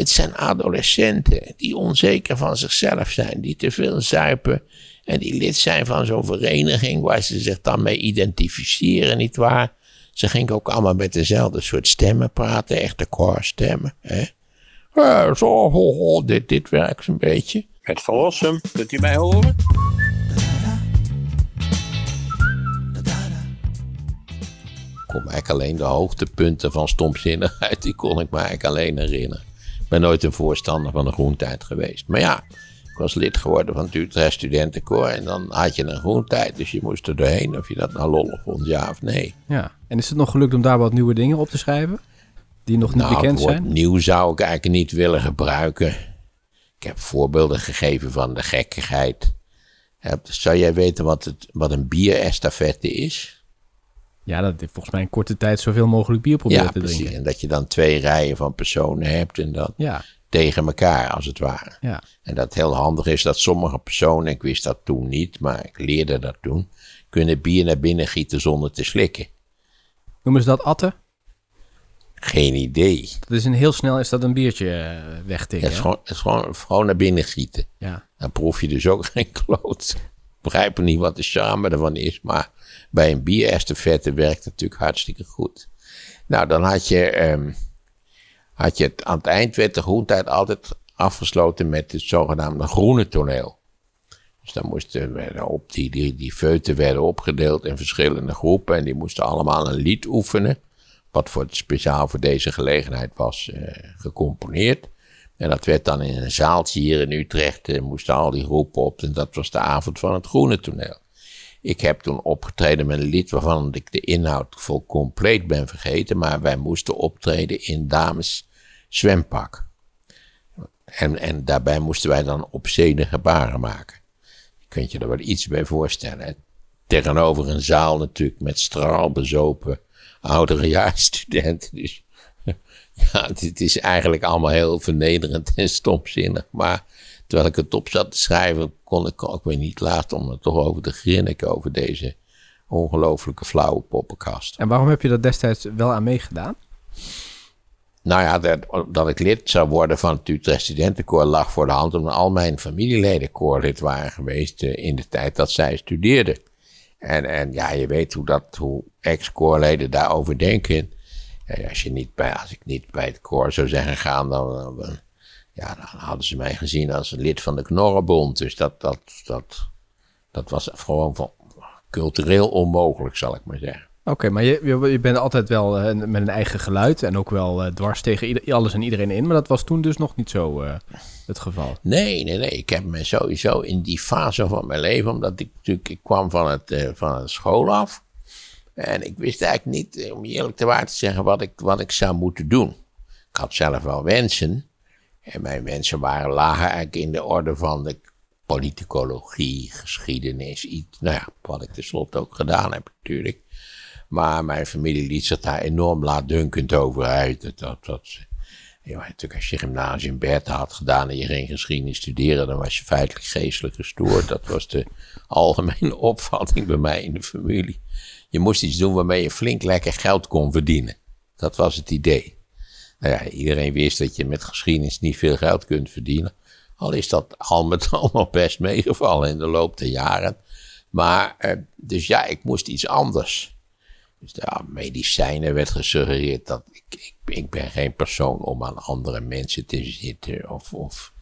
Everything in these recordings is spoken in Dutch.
Het zijn adolescenten die onzeker van zichzelf zijn, die te veel zuipen en die lid zijn van zo'n vereniging waar ze zich dan mee identificeren, nietwaar? Ze gingen ook allemaal met dezelfde soort stemmen praten, echte koorstemmen. Hè? Ja, zo, ho, ho, dit, dit werkt een beetje. Het verlossen, kunt u mij horen? Ik kon me eigenlijk alleen de hoogtepunten van stomzinnigheid, die kon ik me eigenlijk alleen herinneren. Ik ben nooit een voorstander van de groentijd geweest. Maar ja, ik was lid geworden van het Utrecht Studentenkoor en dan had je een groentijd, dus je moest er doorheen of je dat nou lollig vond, ja of nee. Ja. En is het nog gelukt om daar wat nieuwe dingen op te schrijven? Die nog niet Nou, het bekend zijn? nieuw zou ik eigenlijk niet willen gebruiken. Ik heb voorbeelden gegeven van de gekkigheid. Zou jij weten wat, het, wat een bierestafette is? Ja, dat heeft volgens mij in korte tijd zoveel mogelijk bier proberen ja, te precies. drinken. En dat je dan twee rijen van personen hebt en dat Ja, tegen elkaar als het ware. ja. En dat heel handig is dat sommige personen, ik wist dat toen niet, maar ik leerde dat toen, kunnen bier naar binnen gieten zonder te slikken. Noemen ze dat atten? Geen idee. Dat is een heel snel is dat een biertje eh, Het wegtikken. is, hè? gewoon, het is gewoon, gewoon naar binnen gieten. Ja. Dan proef je dus ook geen kloot. Ik begrijp niet wat de charme ervan is, maar bij een bierestafette werkt het natuurlijk hartstikke goed. Nou, dan had je, ehm, had je het, aan het eind werd de groentijd altijd afgesloten met het zogenaamde groene toneel. Dus dan moesten op die, die, die werden opgedeeld in verschillende groepen en die moesten allemaal een lied oefenen, wat voor, speciaal voor deze gelegenheid was eh, gecomponeerd. En dat werd dan in een zaaltje hier in Utrecht, eh, moesten al die groepen op. En dat was de avond van het Groene Toneel. Ik heb toen opgetreden met een lied waarvan ik de inhoud vol compleet ben vergeten. Maar wij moesten optreden in dames zwempak. En, en daarbij moesten wij dan obscene gebaren maken. Je kunt je er wel iets bij voorstellen. hè. Tegenover een zaal natuurlijk met straalbezopen ouderejaarsstudenten. Dus ja, het is eigenlijk allemaal heel vernederend en stomzinnig. Maar terwijl ik het op zat te schrijven, kon ik ook weer niet laten om er toch over te grinniken over deze ongelooflijke flauwe poppenkast. En waarom heb je dat destijds wel aan meegedaan? Nou ja, dat, dat ik lid zou worden van het Utrecht Studentenkoor lag voor de hand, omdat al mijn familieleden koorlid waren geweest eh, in de tijd dat zij studeerden. En, en ja, je weet hoe, dat, hoe ex-koorleden daarover denken. Als, je niet bij, als ik niet bij het koor zou zijn gegaan, dan, dan- ja, dan hadden ze mij gezien als lid van de Knorrenbond. Dus dat, dat, dat, dat was gewoon van, cultureel onmogelijk, zal ik maar zeggen. Oké, maar je, je, je bent altijd wel eh, met een eigen geluid en ook wel eh, dwars tegen ieder- alles en iedereen in. Maar dat was toen dus nog niet zo eh, het geval. Nee, nee, nee. Ik heb me sowieso in die fase van mijn leven, omdat ik natuurlijk, ik kwam van het, van het school af. En ik wist eigenlijk niet, eh, om eerlijk te waar te zeggen, wat ik, wat ik zou moeten doen. Ik had zelf wel wensen. En mijn wensen waren lagen eigenlijk in de orde van de politicologie, geschiedenis, iets. Nou ja, wat ik tenslotte ook gedaan heb natuurlijk. Maar mijn familie liet zich daar enorm laatdunkend over uit. Dat, dat, dat, ja, natuurlijk als je gymnasium Bertha had gedaan en je ging geschiedenis studeren, dan was je feitelijk geestelijk gestoord. Dat was de algemene opvatting bij mij in de familie. Je moest iets doen waarmee je flink lekker geld kon verdienen. Dat was het idee. Nou ja, iedereen wist dat je met geschiedenis niet veel geld kunt verdienen. Al is dat al met al nog best meegevallen in de loop der jaren. Maar, eh, dus ja, ik moest iets anders. Dus ja, medicijnen werd gesuggereerd dat ik, ik, ik ben geen persoon om aan andere mensen te zitten. Of, of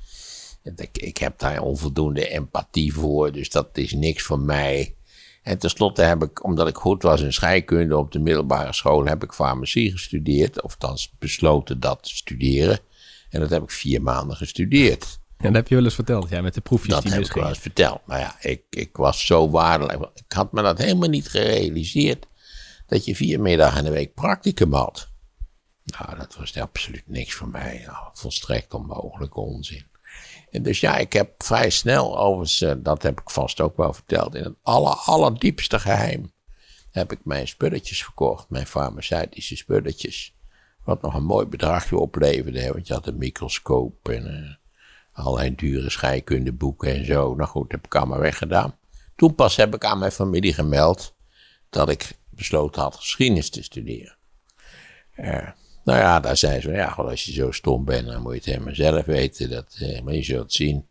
ik, ik heb daar onvoldoende empathie voor, dus dat is niks voor mij. En tenslotte heb ik, omdat ik goed was in scheikunde op de middelbare school, heb ik farmacie gestudeerd. Of althans besloten dat te studeren. En dat heb ik vier maanden gestudeerd. En dat heb je wel eens verteld, ja, met de proefjes Dat die heb ik wel eens verteld. Maar ja, ik, ik was zo waardelijk. Ik had me dat helemaal niet gerealiseerd. Dat je vier middagen in de week practicum had. Nou, dat was absoluut niks voor mij. Nou, volstrekt onmogelijke onzin. Dus ja, ik heb vrij snel, overigens, eh, dat heb ik vast ook wel verteld, in het aller, allerdiepste geheim heb ik mijn spulletjes verkocht, mijn farmaceutische spulletjes. Wat nog een mooi bedragje opleverde, hè, want je had een microscoop en eh, allerlei dure scheikundeboeken en zo. Nou goed, heb ik allemaal weggedaan. Toen pas heb ik aan mijn familie gemeld dat ik besloten had geschiedenis te studeren. Eh, Nou ja, daar zei ze, ja, als je zo stom bent, dan moet je het helemaal zelf weten. Dat, eh, maar je zult zien,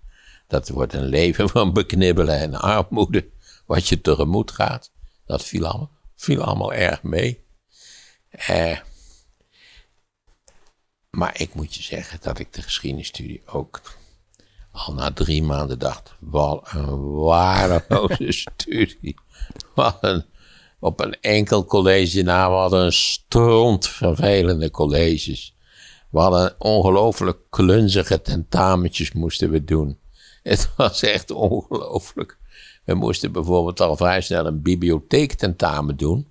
dat wordt een leven van beknibbelen en armoede, wat je tegemoet gaat. Dat viel allemaal, viel allemaal erg mee. Eh, maar ik moet je zeggen dat ik de geschiedenisstudie ook al na drie maanden dacht, wat een waardeloze studie. Wat een, op een enkel college na, wat een stront vervelende colleges. We hadden ongelooflijk klunzige tentamentjes moesten we doen. Het was echt ongelooflijk. We moesten bijvoorbeeld al vrij snel een bibliotheektentamen doen.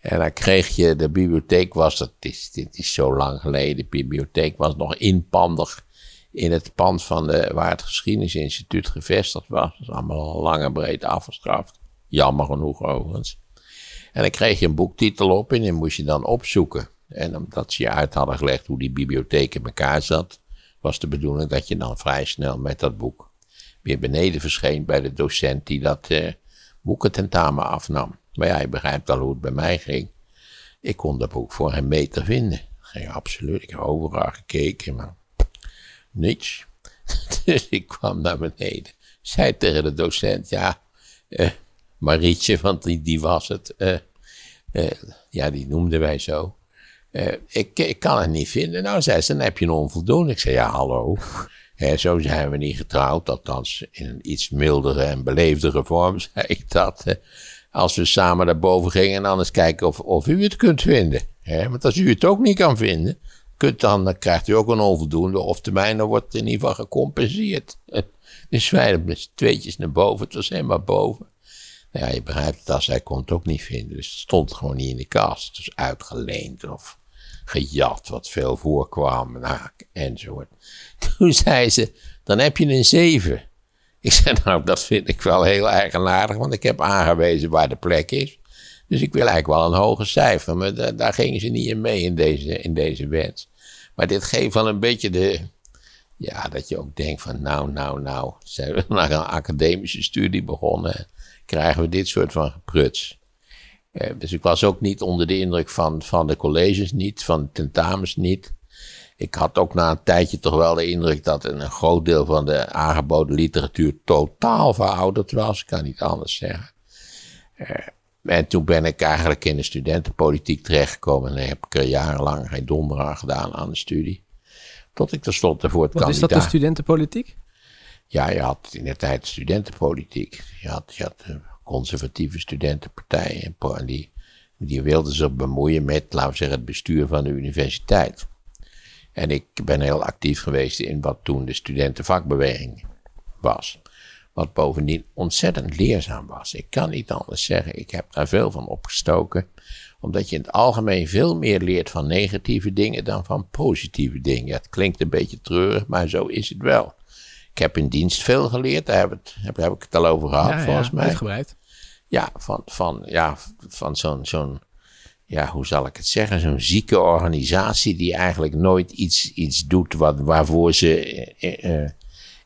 En dan kreeg je, de bibliotheek was, dat is, dit is zo lang geleden, de bibliotheek was nog inpandig in het pand van de, waar het geschiedenisinstituut gevestigd was. Dat is allemaal lang en breed afgestraft. Jammer genoeg overigens. En dan kreeg je een boektitel op en die moest je dan opzoeken. En omdat ze je uit hadden gelegd hoe die bibliotheek in elkaar zat, was de bedoeling dat je dan vrij snel met dat boek weer beneden verscheen bij de docent die dat eh, boekententamen afnam. Maar ja, je begrijpt al hoe het bij mij ging. Ik kon dat boek voor een meter vinden. Ging absoluut. Ik heb overal gekeken, maar niets. dus ik kwam naar beneden. Zei tegen de docent, ja, eh, Marietje, want die, die was het. Eh, eh, ja, die noemden wij zo. Eh, ik, ik kan het niet vinden. Nou, zei ze, dan heb je een onvoldoende. Ik zei, ja, hallo. zo zijn we niet getrouwd, althans in een iets mildere en beleefdere vorm, zei ik dat. als we samen naar boven gingen en dan eens kijken of, of u het kunt vinden. want als u het ook niet kan vinden, kunt dan, krijgt u ook een onvoldoende. Of termijn, dan wordt in ieder geval gecompenseerd. Dus wij met tweetjes naar boven, het was helemaal boven. Nou ja, je begrijpt het, als hij kon het ook niet vinden. Dus het stond gewoon niet in de kast. Was uitgeleend of gejat, wat veel voorkwam, nou, enzovoort. Toen zei ze, dan heb je een 7. Ik zei, nou, dat vind ik wel heel eigenaardig, want ik heb aangewezen waar de plek is. Dus ik wil eigenlijk wel een hoger cijfer, maar daar, daar gingen ze niet in mee in deze, in deze wens. Maar dit geeft wel een beetje de, ja, dat je ook denkt van, nou, nou, nou, zijn we naar een academische studie begonnen, krijgen we dit soort van gepruts. Eh, dus ik was ook niet onder de indruk van, van de colleges niet, van de tentamens niet. Ik had ook na een tijdje toch wel de indruk dat een groot deel van de aangeboden literatuur totaal verouderd was. Ik kan niet anders zeggen. Uh, en toen ben ik eigenlijk in de studentenpolitiek terechtgekomen. En heb ik er jarenlang geen donder aan gedaan aan de studie. Tot ik tenslotte voor het Wat kandidaat... is dat de studentenpolitiek? Ja, je had in de tijd studentenpolitiek. Je had, je conservatieve studentenpartijen. En die, die wilden zich bemoeien met, laten we zeggen, het bestuur van de universiteit. En ik ben heel actief geweest in wat toen de studentenvakbeweging was. Wat bovendien ontzettend leerzaam was. Ik kan niet anders zeggen. Ik heb daar veel van opgestoken. Omdat je in het algemeen veel meer leert van negatieve dingen dan van positieve dingen. Het klinkt een beetje treurig, maar zo is het wel. Ik heb in dienst veel geleerd. Daar heb, het, heb, heb ik het al over gehad, ja, volgens ja, mij. Uitgebreid. Ja, van, van, ja, van zo'n, zo'n, ja, hoe zal ik het zeggen? Zo'n zieke organisatie die eigenlijk nooit iets, iets doet wat, waarvoor ze eh, eh,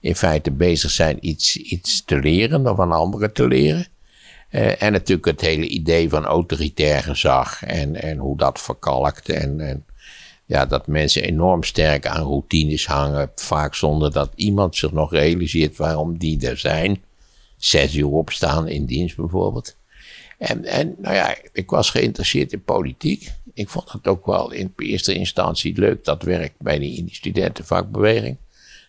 in feite bezig zijn iets, iets te leren of aan anderen te leren. Uh, en natuurlijk het hele idee van autoritair gezag en, en hoe dat verkalkt. En, en ja, dat mensen enorm sterk aan routines hangen, vaak zonder dat iemand zich nog realiseert waarom die er zijn. Zes uur opstaan in dienst bijvoorbeeld. En, en nou ja, ik was geïnteresseerd in politiek. Ik vond het ook wel in eerste instantie leuk, dat werk bij die, in die studentenvakbeweging.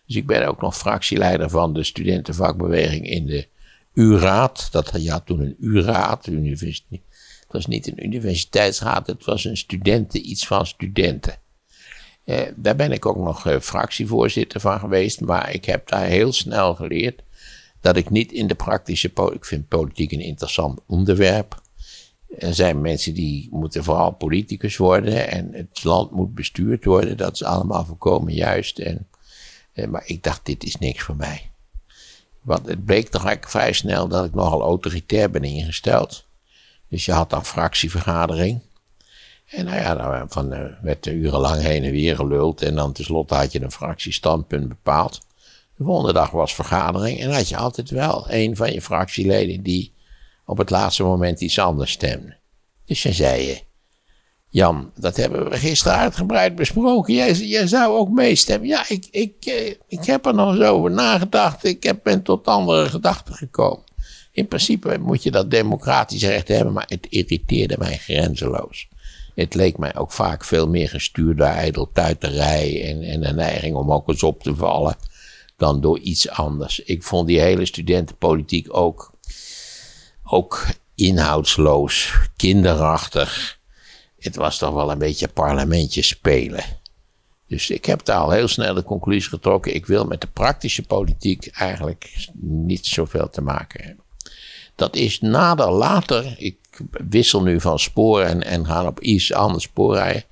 Dus ik ben ook nog fractieleider van de studentenvakbeweging in de U-raad. Dat had toen een U-raad. Het was niet een universiteitsraad, het was een studenten, iets van studenten. Eh, daar ben ik ook nog eh, fractievoorzitter van geweest, maar ik heb daar heel snel geleerd dat ik niet in de praktische politiek. Ik vind politiek een interessant onderwerp. Er zijn mensen die moeten vooral politicus worden en het land moet bestuurd worden. Dat is allemaal volkomen juist. En eh, maar ik dacht, dit is niks voor mij. Want het bleek toch eigenlijk vrij snel dat ik nogal autoritair ben ingesteld. Dus je had dan fractievergadering. En nou ja, dan van, uh, werd urenlang heen en weer geluld. En dan tenslotte had je een fractiestandpunt bepaald. De volgende dag was vergadering. En had je altijd wel een van je fractieleden die op het laatste moment iets anders stemde. Dus dan zei je, Jan, dat hebben we gisteren uitgebreid besproken. Jij, jij zou ook meestemmen. Ja, ik, ik, eh, ik heb er nog eens over nagedacht. Ik heb, ben tot andere gedachten gekomen. In principe moet je dat democratisch recht hebben, maar het irriteerde mij grenzeloos. Het leek mij ook vaak veel meer gestuurd door ijdeltuiterij en, en een neiging om ook eens op te vallen dan door iets anders. Ik vond die hele studentenpolitiek ook, ook inhoudsloos, kinderachtig. Het was toch wel een beetje parlementje spelen. Dus ik heb daar al heel snel de conclusie getrokken. Ik wil met de praktische politiek eigenlijk niet zoveel te maken hebben. Dat is nader later. Ik wissel nu van spoor en, en ga op iets anders spoor rijden.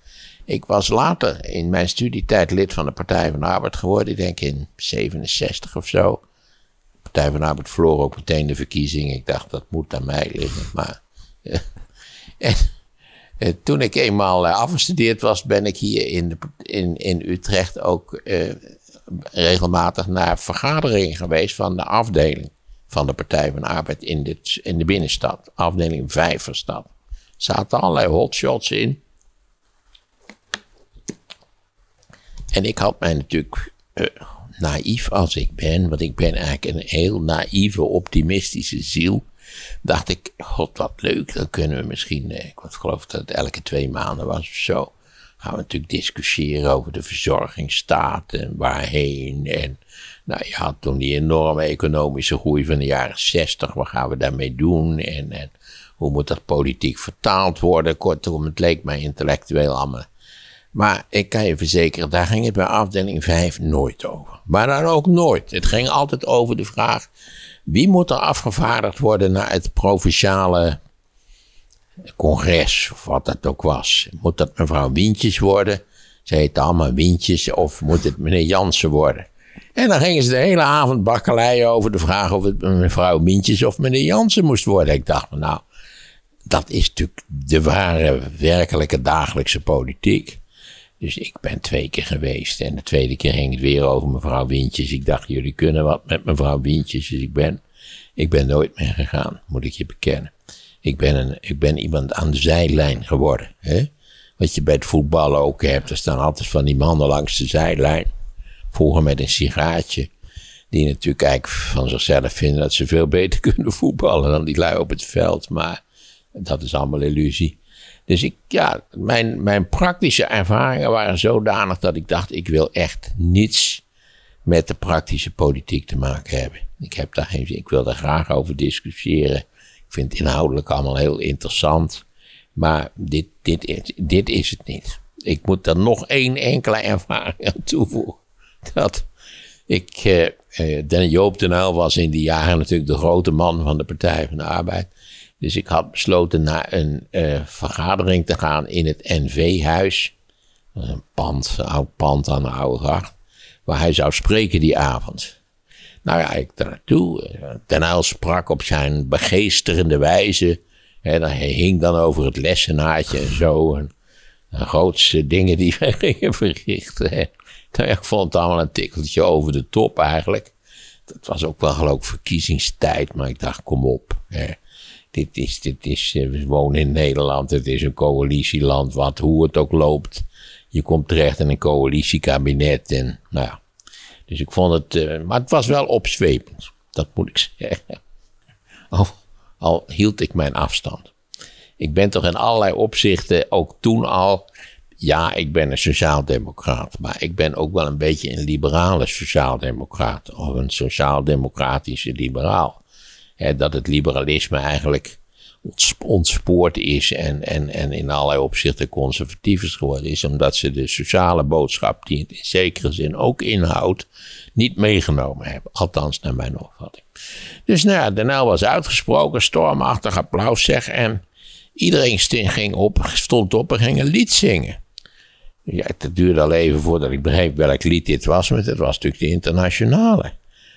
Ik was later in mijn studietijd lid van de Partij van de Arbeid geworden. Ik denk in 67 of zo. De Partij van de Arbeid verloor ook meteen de verkiezingen. Ik dacht, dat moet aan mij liggen. Maar, eh, en, eh, toen ik eenmaal eh, afgestudeerd was, ben ik hier in, in, in Utrecht ook regelmatig naar vergaderingen geweest van de afdeling van de Partij van de Arbeid in, dit, in de binnenstad. Afdeling Vijverstad. Er zaten allerlei hotshots in. En ik had mij natuurlijk, uh, naïef als ik ben, want ik ben eigenlijk een heel naïeve, optimistische ziel. Dacht ik, god wat leuk, dan kunnen we misschien, eh, ik geloof dat het elke twee maanden was of zo. Gaan we natuurlijk discussiëren over de verzorgingsstaat en waarheen. En nou ja, toen die enorme economische groei van de jaren 60, wat gaan we daarmee doen? En, en hoe moet dat politiek vertaald worden? Kortom, het leek mij intellectueel allemaal maar ik kan je verzekeren, daar ging het bij afdeling 5 nooit over. Maar dan ook nooit. Het ging altijd over de vraag: wie moet er afgevaardigd worden naar het provinciale congres, of wat dat ook was? Moet dat mevrouw Wientjes worden? Ze heet allemaal Wientjes, of moet het meneer Jansen worden? En dan gingen ze de hele avond bakkeleien over de vraag of het mevrouw Wientjes of meneer Jansen moest worden. Ik dacht, nou, dat is natuurlijk de ware, werkelijke dagelijkse politiek. Dus ik ben twee keer geweest. En de tweede keer ging het weer over mevrouw Wintjes. Ik dacht, jullie kunnen wat met mevrouw Wintjes. Dus ik ben, ik ben nooit meer gegaan, moet ik je bekennen. Ik ben, een, ik ben iemand aan de zijlijn geworden. Hè? Wat je bij het voetballen ook hebt. Er staan altijd van die mannen langs de zijlijn. Vroeger met een sigaartje. Die natuurlijk eigenlijk van zichzelf vinden dat ze veel beter kunnen voetballen dan die lui op het veld. Maar dat is allemaal illusie. Dus ik, ja, mijn, mijn praktische ervaringen waren zodanig dat ik dacht, ik wil echt niets met de praktische politiek te maken hebben. Ik heb daar geen ik wil daar graag over discussiëren. Ik vind het inhoudelijk allemaal heel interessant. Maar dit, dit, dit is het niet. Ik moet er nog één enkele ervaring aan toevoegen. Dat ik, eh, eh, Joop den Uyl was in die jaren natuurlijk de grote man van de Partij van de Arbeid. Dus ik had besloten naar een uh, vergadering te gaan in het NV-huis. Een pand, een oud pand aan de Oude Gracht. Waar hij zou spreken die avond. Nou ja, ik daar naartoe. Ten Uyl sprak op zijn begeesterende wijze. He, hij hing dan over het lessenaartje en zo. En de grootste dingen die wij gingen verrichten. Ik vond het allemaal een tikkeltje over de top eigenlijk. Het was ook wel geloof ik verkiezingstijd, maar ik dacht, kom op. Hè dit is, dit is, eh, we wonen in Nederland, het is een coalitieland, wat, hoe het ook loopt. Je komt terecht in een coalitiekabinet en, nou ja. Dus ik vond het, uh, maar het was wel opzwepend, dat moet ik zeggen. Al, al hield ik mijn afstand. Ik ben toch in allerlei opzichten, ook toen al, ja, ik ben een sociaaldemocraat, maar ik ben ook wel een beetje een liberale sociaaldemocraat, of een sociaaldemocratische liberaal dat het liberalisme eigenlijk ontspoord is en, en, en in allerlei opzichten conservatief is geworden, is omdat ze de sociale boodschap, die het in zekere zin ook inhoudt, niet meegenomen hebben. Althans, naar mijn opvatting. Dus nou ja, de was uitgesproken, stormachtig applaus zeg, en iedereen ging op, stond op en ging een lied zingen. Ja, het duurde al even voordat ik begreep welk lied dit was, maar het was natuurlijk de internationale.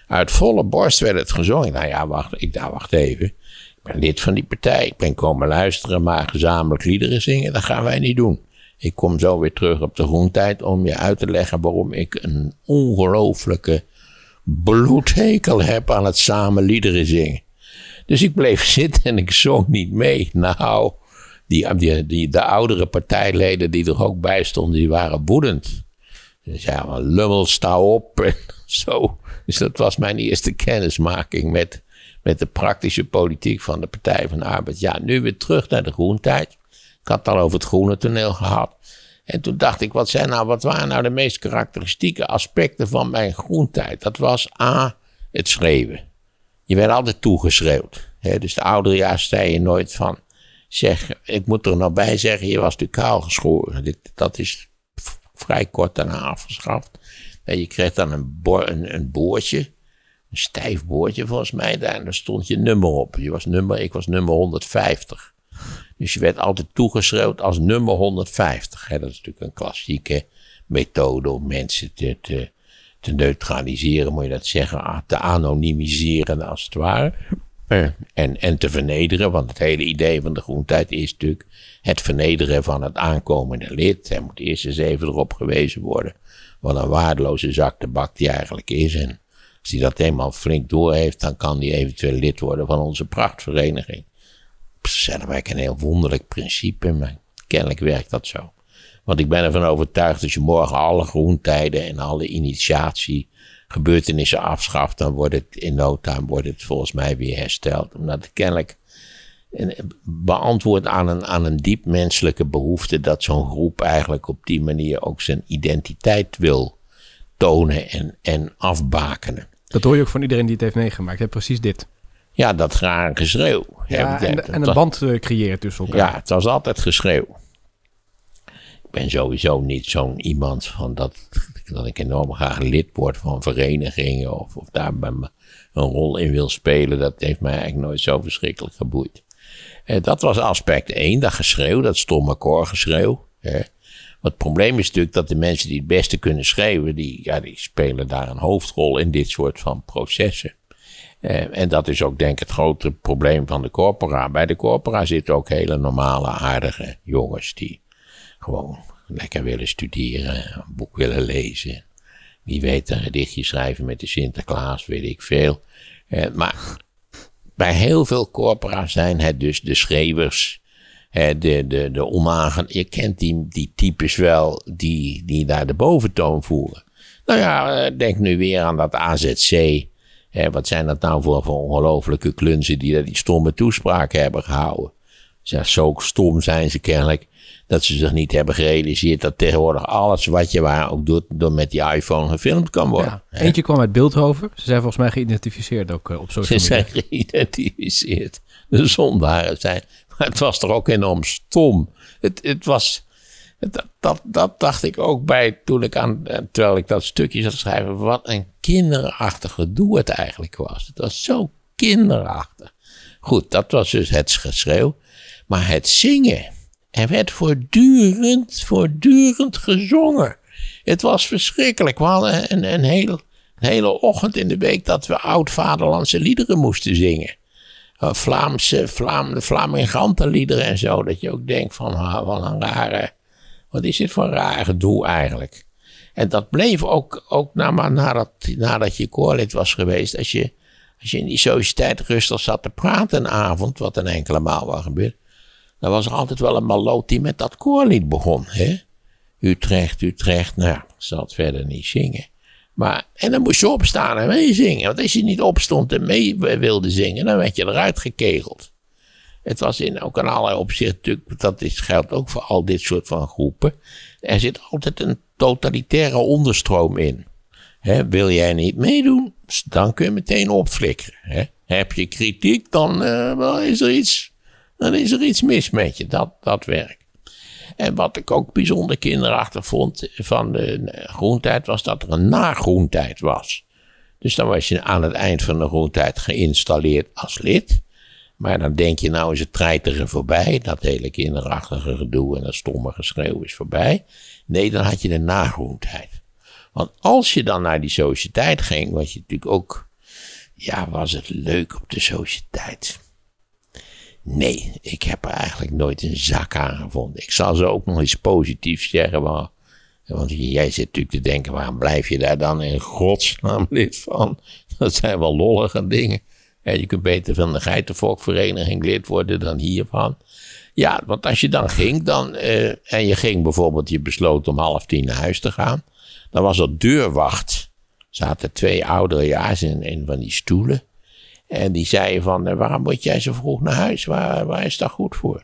Uit volle borst werd het gezongen. Nou ja, wacht, ik dacht, wacht even. Ik ben lid van die partij. Ik ben komen luisteren, maar gezamenlijk liederen zingen, dat gaan wij niet doen. Ik kom zo weer terug op de groentijd om je uit te leggen waarom ik een ongelooflijke bloedhekel heb aan het samen liederen zingen. Dus ik bleef zitten en ik zong niet mee. Nou, die, de oudere partijleden die er ook bij stonden, die waren woedend. Ze zeiden, lummel, sta op en zo. Dus dat was mijn eerste kennismaking met, met de praktische politiek van de Partij van de Arbeid. Ja, nu weer terug naar de groentijd. Ik had het al over het groene toneel gehad. En toen dacht ik, wat, zijn nou, wat waren nou de meest karakteristieke aspecten van mijn groentijd? Dat was A, het schreeuwen. Je werd altijd toegeschreeuwd. Hè? Dus de oudere jaar zei je nooit van, ik moet er nog bij zeggen, je was natuurlijk kaal geschoren. Dat is vrij kort daarna afgeschaft. En je kreeg dan een, een, een boordje, een stijf boordje volgens mij, daar, en daar stond je nummer op. Je was nummer, ik was nummer 150. Dus je werd altijd toegeschreeuwd als nummer 150. Hè? Dat is natuurlijk een klassieke methode om mensen te, te, neutraliseren, moet je dat zeggen, te anonimiseren als het ware. En, en te vernederen, want het hele idee van de groentijd is natuurlijk het vernederen van het aankomende lid. Er moet eerst eens even erop gewezen worden wat een waardeloze zak tabak die eigenlijk is. En als hij dat eenmaal flink door heeft, dan kan hij eventueel lid worden van onze prachtvereniging. Dat is eigenlijk een heel wonderlijk principe, maar kennelijk werkt dat zo. Want ik ben ervan overtuigd dat je morgen alle groentijden en alle initiatiegebeurtenissen afschaft, dan wordt het in no time wordt het volgens mij weer hersteld. Omdat het kennelijk beantwoord aan een, aan een diep menselijke behoefte dat zo'n groep eigenlijk op die manier ook zijn identiteit wil tonen en, en afbakenen. Dat hoor je ook van iedereen die het heeft meegemaakt. Hè? Precies dit. Ja, dat graag geschreeuw. Ja, en, en een band uh, creëert tussen elkaar. Ja, het was altijd geschreeuw. Ben sowieso niet zo'n iemand van dat, dat ik enorm graag lid word van verenigingen of, of daar een rol in wil spelen. Dat heeft mij eigenlijk nooit zo verschrikkelijk geboeid. Eh, dat was aspect 1, dat geschreeuw, dat stomme koorgeschreeuw. Hè. het probleem is natuurlijk dat de mensen die het beste kunnen schreeuwen, die, ja, die spelen daar een hoofdrol in dit soort van processen. Eh, en dat is ook denk ik het grote probleem van de corpora. Bij de corpora zitten ook hele normale, aardige jongens die gewoon lekker willen studeren, een boek willen lezen. Wie weet een gedichtje schrijven met de Sinterklaas, weet ik veel. Eh, maar bij heel veel corpora zijn het dus de schreeuwers, de, de, de onagen. Je kent die, die types wel die, die daar de boventoon voeren. Nou ja, eh, denk nu weer aan dat AZC. wat zijn dat nou voor, voor ongelofelijke klunzen die daar die stomme toespraken hebben gehouden. Ja, zo stom zijn ze kennelijk dat ze zich niet hebben gerealiseerd dat tegenwoordig alles wat je waar ook doet, door met die iPhone gefilmd kan worden. Ja, eentje kwam uit Beeldhoven. Ze zijn volgens mij geïdentificeerd ook uh, op social media. Ze zijn geïdentificeerd. De zondaren zijn. Maar het was toch ook enorm stom. Het, het was. dat, dat, dat, dacht ik ook bij toen ik aan. Eh, terwijl ik dat stukje zat schrijven. Wat een kinderachtig gedoe het eigenlijk was. Het was zo kinderachtig. Goed, dat was dus het geschreeuw. Maar het zingen er werd voortdurend, voortdurend gezongen. Het was verschrikkelijk. We hadden een, een, hele ochtend in de week dat we oud-vaderlandse liederen moesten zingen. Uh, Vlaamse, Vlaam, de liederen en zo. Dat je ook denkt van, wat een rare, wat is dit voor een raar gedoe eigenlijk. En dat bleef ook, ook nadat, nadat je koorlid was geweest. Als je, als je in die sociëteit rustig zat te praten een avond, wat een enkele maal wel gebeurt dan was er altijd wel een maloot die met dat koorlied begon. Hè? Utrecht, Utrecht, nou, ik zal het verder niet zingen. Maar, en dan moest je opstaan en meezingen. Want als je niet opstond en mee wilde zingen, dan werd je eruit gekegeld. Het was in, ook in allerlei opzichten dat is, geldt ook voor al dit soort van groepen. Er zit altijd een totalitaire onderstroom in. wil jij niet meedoen, dan kun je meteen opflikkeren. Heb je kritiek, dan uh, is er iets dan is er iets mis met je. Dat, dat werkt. En wat ik ook bijzonder kinderachtig vond van de groentijd was dat er een nagroentijd was. Dus dan was je aan het eind van de groentijd geïnstalleerd als lid. Maar dan denk je, nou is het treiteren voorbij. Dat hele kinderachtige gedoe en dat stomme geschreeuw is voorbij. Nee, dan had je de nagroentijd. Want als je dan naar die sociëteit ging, was je natuurlijk ook. Ja, was het leuk op de sociëteit. Nee, ik heb er eigenlijk nooit een zak aan gevonden. Ik zal ze ook nog eens positief zeggen. Maar, want jij zit natuurlijk te denken, waarom blijf je daar dan in godsnaam lid van? Dat zijn wel lollige dingen. Ja, je kunt beter van de Geitenvolkvereniging lid worden dan hiervan. Ja, want als je dan ging, dan, eh, en je ging bijvoorbeeld, je besloot om half tien naar huis te gaan, dan was er deurwacht. Zaten twee oudere jaars in een van die stoelen. En die zeiden van, eh, waarom moet jij zo vroeg naar huis? Waar, waar is dat goed voor?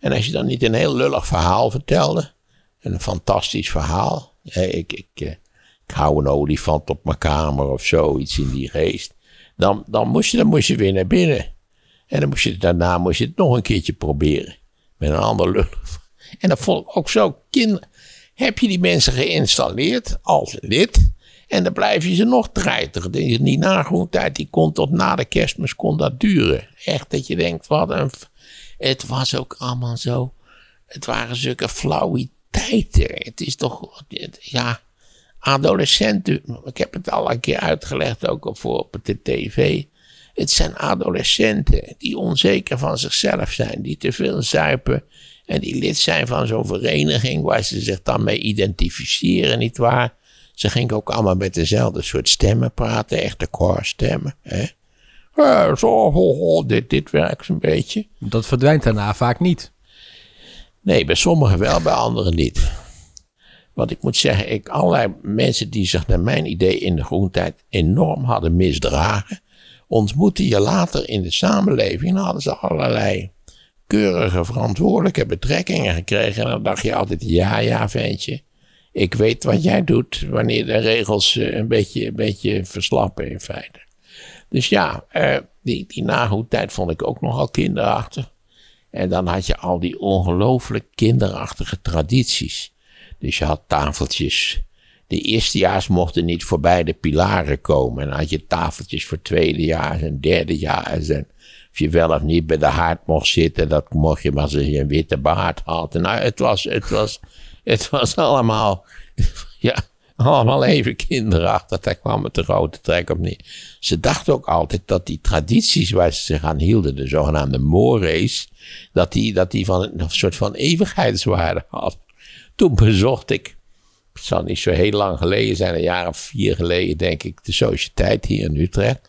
En als je dan niet een heel lullig verhaal vertelde, een fantastisch verhaal. ik, ik, eh, ik hou een olifant op mijn kamer of zoiets in die geest. Dan, dan, moest je, dan moest je weer naar binnen. En dan moest je, daarna moest je het nog een keertje proberen. Met een ander lullig. En dat vond ik ook zo. Kind, heb je die mensen geïnstalleerd als lid? En dan blijf je ze nog treitigen. Die nagroentijd die kon tot na de kerstmis kon dat duren. Echt dat je denkt, wat een... Het was ook allemaal zo... Het waren zulke flauwiteiten. Het is toch... Ja, adolescenten... Ik heb het al een keer uitgelegd, ook op, voor op de tv. Het zijn adolescenten die onzeker van zichzelf zijn. Die te veel zuipen. En die lid zijn van zo'n vereniging waar ze zich dan mee identificeren, nietwaar? Ze gingen ook allemaal met dezelfde soort stemmen praten, echte koorstemmen. Hè? Ja, zo, ho, ho, dit, dit werkt een beetje. Dat verdwijnt daarna vaak niet. Nee, bij sommigen wel, bij anderen niet. Want ik moet zeggen, ik, allerlei mensen die zich naar mijn idee in de groentijd enorm hadden misdragen, ontmoette je later in de samenleving. Dan hadden ze allerlei keurige verantwoordelijke betrekkingen gekregen. En dan dacht je altijd, ja, ja, ventje. Ik weet wat jij doet wanneer de regels eh, een beetje, een beetje verslappen in feite. Dus ja, eh, die, die nagoedtijd vond ik ook nogal kinderachtig. En dan had je al die ongelooflijk kinderachtige tradities. Dus je had tafeltjes. De eerstejaars mochten niet voorbij de pilaren komen. En dan had je tafeltjes voor tweedejaars en derdejaars. En of je wel of niet bij de haard mocht zitten, dat mocht je maar als je een witte baard had. Nou, het was, het was, het was allemaal, ja, allemaal even kinderachtig. Daar kwam het de grote trek op neer. Ze dachten ook altijd dat die tradities waar ze zich aan hielden, de zogenaamde mores, dat die, dat die van een soort van eeuwigheidswaarde hadden. Toen bezocht ik, het zal niet zo heel lang geleden zijn, een jaar of vier geleden denk ik, de Sociëteit hier in Utrecht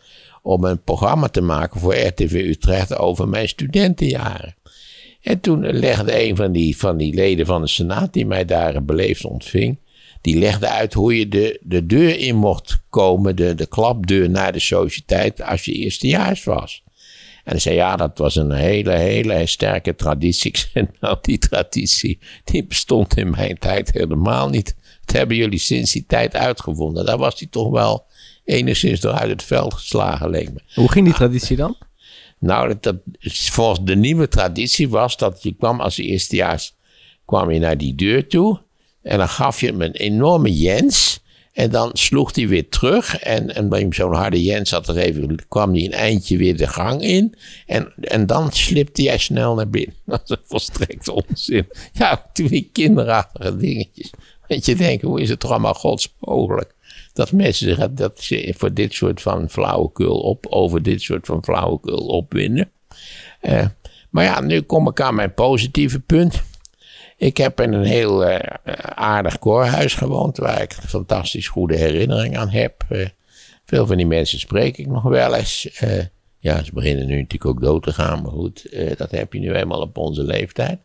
om een programma te maken voor RTV Utrecht over mijn studentenjaren. En toen legde een van die, van die leden van de Senaat, die mij daar beleefd ontving, die legde uit hoe je de, de deur in mocht komen, de, de klapdeur naar de sociëteit, als je eerstejaars was. En hij zei, ja, dat was een hele, hele sterke traditie. Ik zei, nou, die traditie, die bestond in mijn tijd helemaal niet. Dat hebben jullie sinds die tijd uitgevonden. Daar was hij toch wel enigszins door uit het veld geslagen, leek me. Hoe ging die traditie dan? Nou, dat, volgens de nieuwe traditie was dat je kwam als eerstejaars, kwam je naar die deur toe. En dan gaf je hem een enorme Jens. En dan sloeg hij weer terug. En, en bij zo'n harde Jens had er even, kwam hij een eindje weer de gang in. En, en dan slipte hij snel naar binnen. Dat is volstrekt onzin. Ja, toen die kinderachtige dingetjes. Weet je denken, hoe is het toch allemaal godsmogelijk? Dat mensen zich dat ze voor dit soort van flauwekul op, over dit soort van flauwekul opwinden. Uh, maar ja, nu kom ik aan mijn positieve punt. Ik heb in een heel uh, aardig koorhuis gewoond, waar ik fantastisch goede herinneringen aan heb. Uh, veel van die mensen spreek ik nog wel eens. ja, ze beginnen nu natuurlijk ook dood te gaan, maar goed, dat heb je nu eenmaal op onze leeftijd.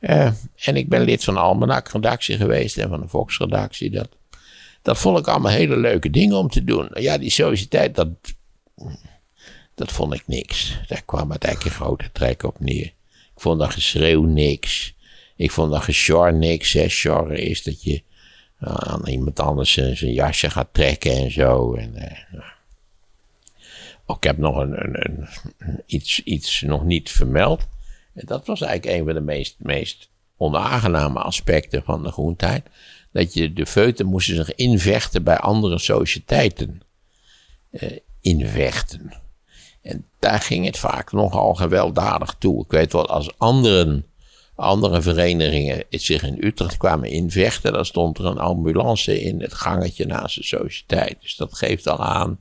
en ik ben lid van de Almanak-redactie geweest en van de Fox-redactie. Dat dat vond ik allemaal hele leuke dingen om te doen. Ja, die sociëteit, dat, dat vond ik niks. Daar kwam het eigenlijk een grote trek op neer. Ik vond dat geschreeuw niks. Ik vond dat geschor niks. Hè. Is dat je uh, aan iemand anders zijn, jasje gaat trekken en zo. En, uh, oh, ik heb nog een, een, iets, iets nog niet vermeld. En dat was eigenlijk een van de meest, meest onaangename aspecten van de groentijd dat je de feuten moesten zich invechten bij andere sociëteiten. Uh, invechten. En daar ging het vaak nogal gewelddadig toe. Ik weet wel, als anderen, andere verenigingen zich in Utrecht kwamen invechten, dan stond er een ambulance in het gangetje naast de sociëteit. Dus dat geeft al aan.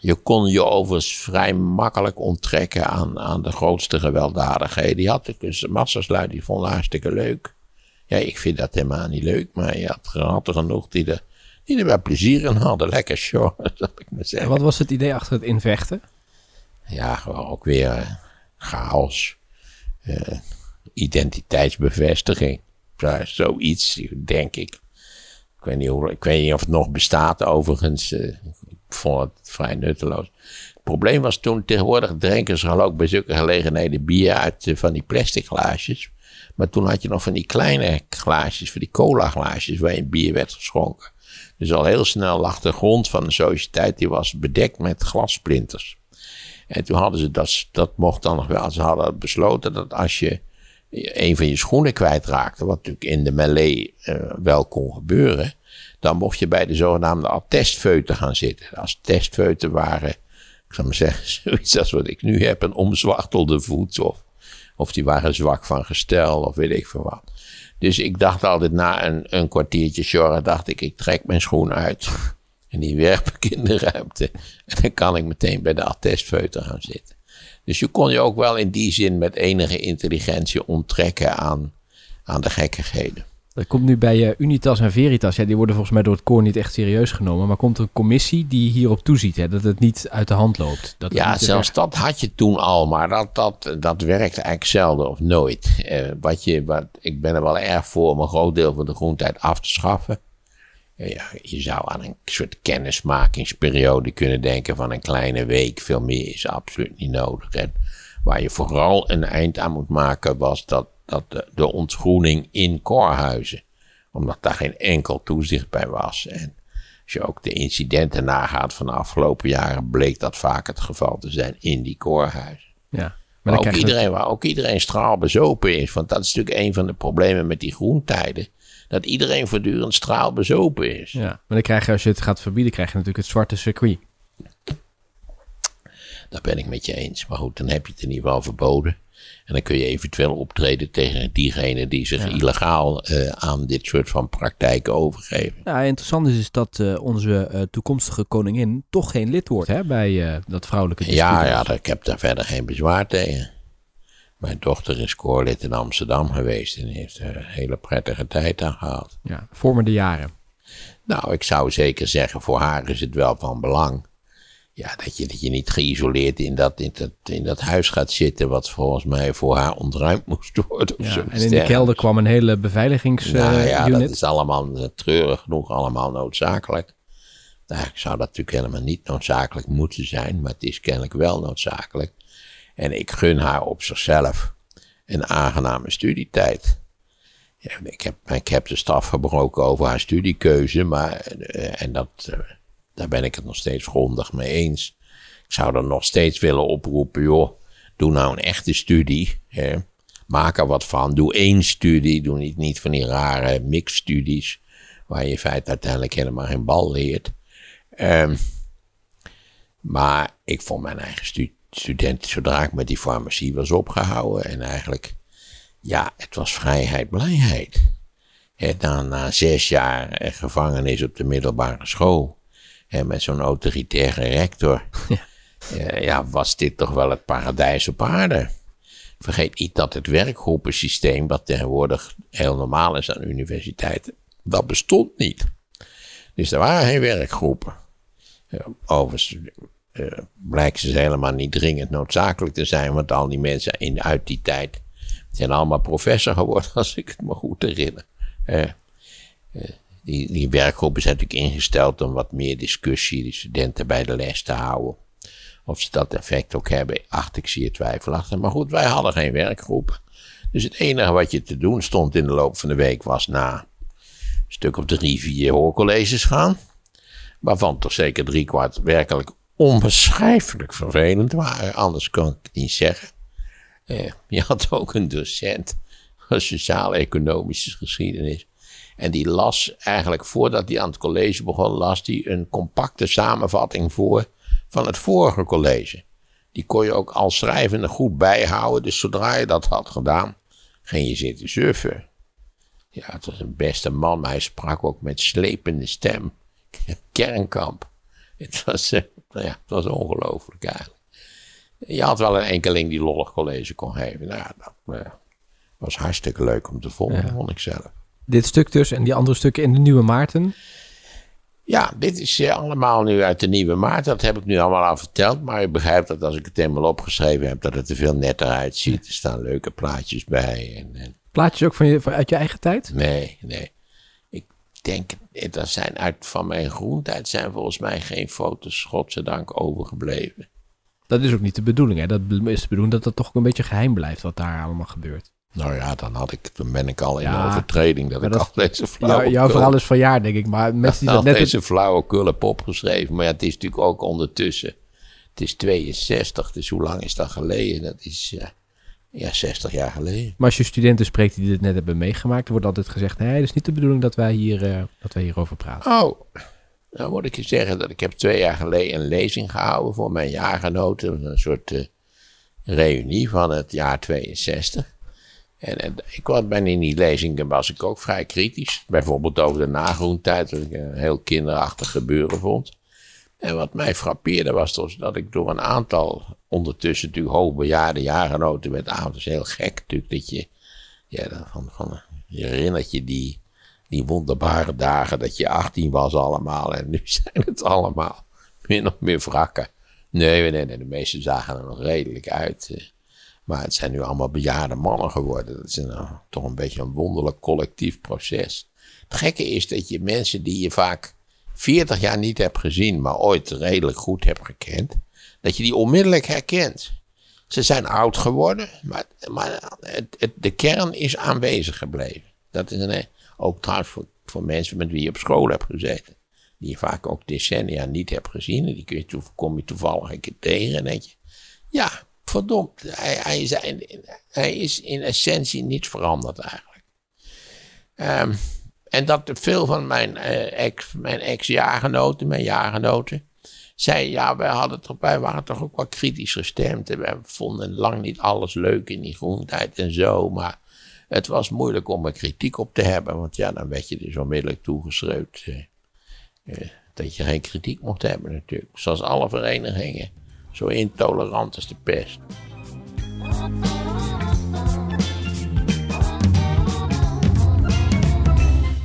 Je kon je overigens vrij makkelijk onttrekken aan, aan de grootste gewelddadigheden. Die had dus massasluit, die vonden hartstikke leuk. Ja, ik vind dat helemaal niet leuk, maar je had er genoeg die er, die er wel plezier in hadden. Lekker show, zal ik maar zeggen. wat was het idee achter het invechten? Ja, gewoon ook weer uh, chaos. Uh, identiteitsbevestiging. Zoiets, denk ik. Ik weet, niet hoe, ik weet niet of het nog bestaat, overigens. Uh, ik vond het vrij nutteloos. Het probleem was toen, tegenwoordig drinken ze al ook bij zulke gelegenheden bier uit uh, van die plastic glaasjes. Maar toen had je nog van die kleine glaasjes, van die cola glaasjes, waarin bier werd geschonken. Dus al heel snel lag de grond van de sociëteit, die was bedekt met glassplinters. En toen hadden ze dat, dat mocht dan nog wel, ze hadden besloten dat als je een van je schoenen kwijtraakte, wat natuurlijk in de melee uh, wel kon gebeuren, dan mocht je bij de zogenaamde attestfeuten gaan zitten. Als testfeuten waren, ik zal maar zeggen, zoiets als wat ik nu heb, een omzwachtelde voet of, of die waren zwak van gestel of weet ik veel wat. Dus ik dacht altijd na een, een kwartiertje sjorren, dacht ik, ik trek mijn schoen uit. En die werp ik in de ruimte. En dan kan ik meteen bij de attestfeuter gaan zitten. Dus je kon je ook wel in die zin met enige intelligentie onttrekken aan, aan de gekkigheden. Dat komt nu bij uh, Unitas en Veritas. Ja, die worden volgens mij door het koor niet echt serieus genomen. Maar komt er een commissie die hierop toeziet, hè, dat het niet uit de hand loopt? Dat ja, zelfs dat had je toen al, maar dat, dat, dat werkt eigenlijk zelden of nooit. Uh, wat je, wat, ik ben er wel erg voor om een groot deel van de groentijd af te schaffen. Ja, je zou aan een soort kennismakingsperiode kunnen denken van een kleine week. Veel meer is absoluut niet nodig. En waar je vooral een eind aan moet maken was dat, dat de, de ontgroening in Korhuizen. Omdat daar geen enkel toezicht bij was. En als je ook de incidenten nagaat van de afgelopen jaren, bleek dat vaak het geval te zijn in die koorhuizen. Ja. Maar ook iedereen, waar ook iedereen straalbezopen is. Want dat is natuurlijk een van de problemen met die groentijden dat iedereen voortdurend straalbezopen is. Ja, maar dan krijg je, als je het gaat verbieden, krijg je natuurlijk het zwarte circuit. Daar ben ik met je eens. Maar goed, dan heb je het in ieder geval verboden. En dan kun je eventueel optreden tegen diegenen die zich illegaal uh, aan dit soort van praktijken overgeven. Ja, interessant is, is dat uh, onze uh, toekomstige koningin toch geen lid wordt hè, bij dat vrouwelijke dispuut. Ja, ja, ik heb daar verder geen bezwaar tegen. Mijn dochter is koorlid in Amsterdam geweest en heeft er een hele prettige tijd aan gehad. Ja, vormende jaren. Nou, ik zou zeker zeggen, voor haar is het wel van belang. Ja, dat je, dat je niet geïsoleerd in dat, in, dat, in dat huis gaat zitten, wat volgens mij voor haar ontruimd moest worden. Ja, en in de kelder kwam een hele beveiligingsunit. Nou ja, dat is allemaal eh, treurig genoeg, allemaal noodzakelijk. Ik zou dat natuurlijk helemaal niet noodzakelijk moeten zijn, maar het is kennelijk wel noodzakelijk. En ik gun haar op zichzelf een aangename studietijd. Ja, ik, heb, ik heb de staf gebroken over haar studiekeuze, maar, eh, en dat, eh, daar ben ik het nog steeds grondig mee eens. Ik zou er nog steeds willen oproepen, joh, doe nou een echte studie. Hè. Maak er wat van. Doe één studie. Doe niet, niet van die rare mixstudies. Waar je in feite uiteindelijk helemaal geen bal leert. Um, maar ik vond mijn eigen student, zodra ik met die farmacie was opgehouden. En eigenlijk, ja, het was vrijheid, blijheid. Dan na zes jaar gevangenis op de middelbare school. En met zo'n autoritaire rector. Ja. ja, was dit toch wel het paradijs op aarde. Vergeet niet dat het werkgroepensysteem, wat tegenwoordig heel normaal is aan universiteiten, dat bestond niet. Dus er waren geen werkgroepen. Overigens, uh, blijkt ze helemaal niet dringend noodzakelijk te zijn. Want al die mensen in, uit die tijd zijn allemaal professor geworden, als ik het me goed herinner. Uh, die, die werkgroepen zijn natuurlijk ingesteld om wat meer discussie, de studenten bij de les te houden. Of ze dat effect ook hebben, acht ik zeer twijfelachtig. Maar goed, wij hadden geen werkgroepen. Dus het enige wat je te doen stond in de loop van de week was na een stuk of drie, vier hoorcolleges gaan. Waarvan toch zeker drie kwart werkelijk onbeschrijfelijk vervelend waren. Anders kan ik het niet zeggen. Eh, je had ook een docent van sociaal-economische geschiedenis. En die las eigenlijk voordat hij aan het college begon, las hij een compacte samenvatting voor van het vorige college. Die kon je ook al schrijvende goed bijhouden. Dus zodra je dat had gedaan, ging je zitten suffen. Ja, het was een beste man, maar hij sprak ook met slepende stem. Kernkamp. Het was, uh, ja, het was ongelooflijk eigenlijk. Je had wel een enkeling die lollig college kon geven. Nou, dat uh, was hartstikke leuk om te volgen, vond ik zelf. Dit stuk dus en die andere stukken in de Nieuwe Maarten? Ja, dit is eh, allemaal nu uit de Nieuwe Maart. Dat heb ik nu allemaal al verteld. Maar ik begrijp dat als ik het helemaal opgeschreven heb, dat het er veel netter uitziet. Er staan leuke plaatjes bij. En, en... Plaatjes ook van je, van, uit je eigen tijd? Nee, nee. Ik denk, dat zijn uit van mijn groentijd zijn volgens mij geen foto's, godzijdank, overgebleven. Dat is ook niet de bedoeling, hè? Dat is de bedoeling dat het toch ook een beetje geheim blijft wat daar allemaal gebeurt. Nou ja, dan, had ik, dan ben ik al in overtreding dat ik al deze flauwe... Ja, jouw verhaal is van jaar, denk ik. Maar mensen die dat net... deze flauwe kulp opgeschreven. Maar ja, het is natuurlijk ook ondertussen... Het is 62, dus hoe lang is dat geleden? Dat is... Uh, ja, 60 jaar geleden. Maar als je studenten spreekt die dit net hebben meegemaakt, wordt altijd gezegd: nee, het is niet de bedoeling dat wij, hier, uh, dat wij hierover praten. Oh, dan moet ik je zeggen dat ik heb twee jaar geleden een lezing gehouden voor mijn jaargenoten. Een soort uh, reunie van het jaar 62. En, ik bij in die lezing was ik ook vrij kritisch. Bijvoorbeeld over de nagroentijd, dat ik een heel kinderachtig gebeuren vond. En wat mij frappeerde was dus dat ik door een aantal ondertussen natuurlijk hoogbejaarde jaargenoten met avonds heel gek natuurlijk dat je, ja, van, van, je herinnert je die, die wonderbare dagen dat je 18 was allemaal en nu zijn het allemaal min of meer wrakken. Nee, nee, nee, de meeste zagen er nog redelijk uit. Eh. Maar het zijn nu allemaal bejaarde mannen geworden. Dat is een, toch een beetje een wonderlijk collectief proces. Het gekke is dat je mensen die je vaak 40 jaar niet hebt gezien, maar ooit redelijk goed hebt gekend, dat je die onmiddellijk herkent. Ze zijn oud geworden, maar, maar het, de kern is aanwezig gebleven. Dat is een, ook trouwens voor, voor mensen met wie je op school hebt gezeten. Die je vaak ook decennia niet hebt gezien. En die kun kom je toevallig een keer tegen en denk je, ja, verdomd, hij, hij, is, hij is in essentie niet veranderd eigenlijk. Um, en dat veel van mijn uh, ex, mijn ex-jaargenoten, mijn jaargenoten, zei ja, wij, hadden toch, wij waren toch ook wel kritisch gestemd. En we vonden lang niet alles leuk in die groentijd en zo. Maar het was moeilijk om er kritiek op te hebben. Want ja, dan werd je dus onmiddellijk toegeschreeuwd. Uh, uh, dat je geen kritiek mocht hebben natuurlijk. Zoals alle verenigingen. Zo intolerant als de pest.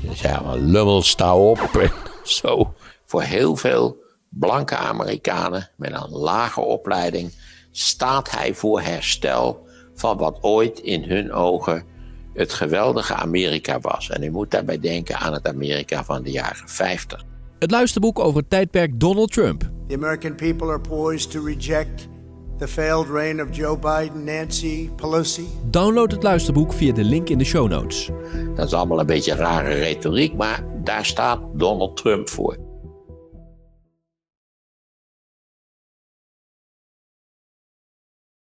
Je zei allemaal, lummel, sta op. zo. Voor heel veel blanke Amerikanen met een lage opleiding staat hij voor herstel van wat ooit in hun ogen het geweldige Amerika was. En u moet daarbij denken aan het Amerika van de jaren 50. Het luisterboek over het tijdperk Donald Trump. The American people are poised to reject the failed reign of Joe Biden, Nancy Pelosi. Download het luisterboek via de link in de show notes. Dat is allemaal een beetje rare retoriek, maar daar staat Donald Trump voor.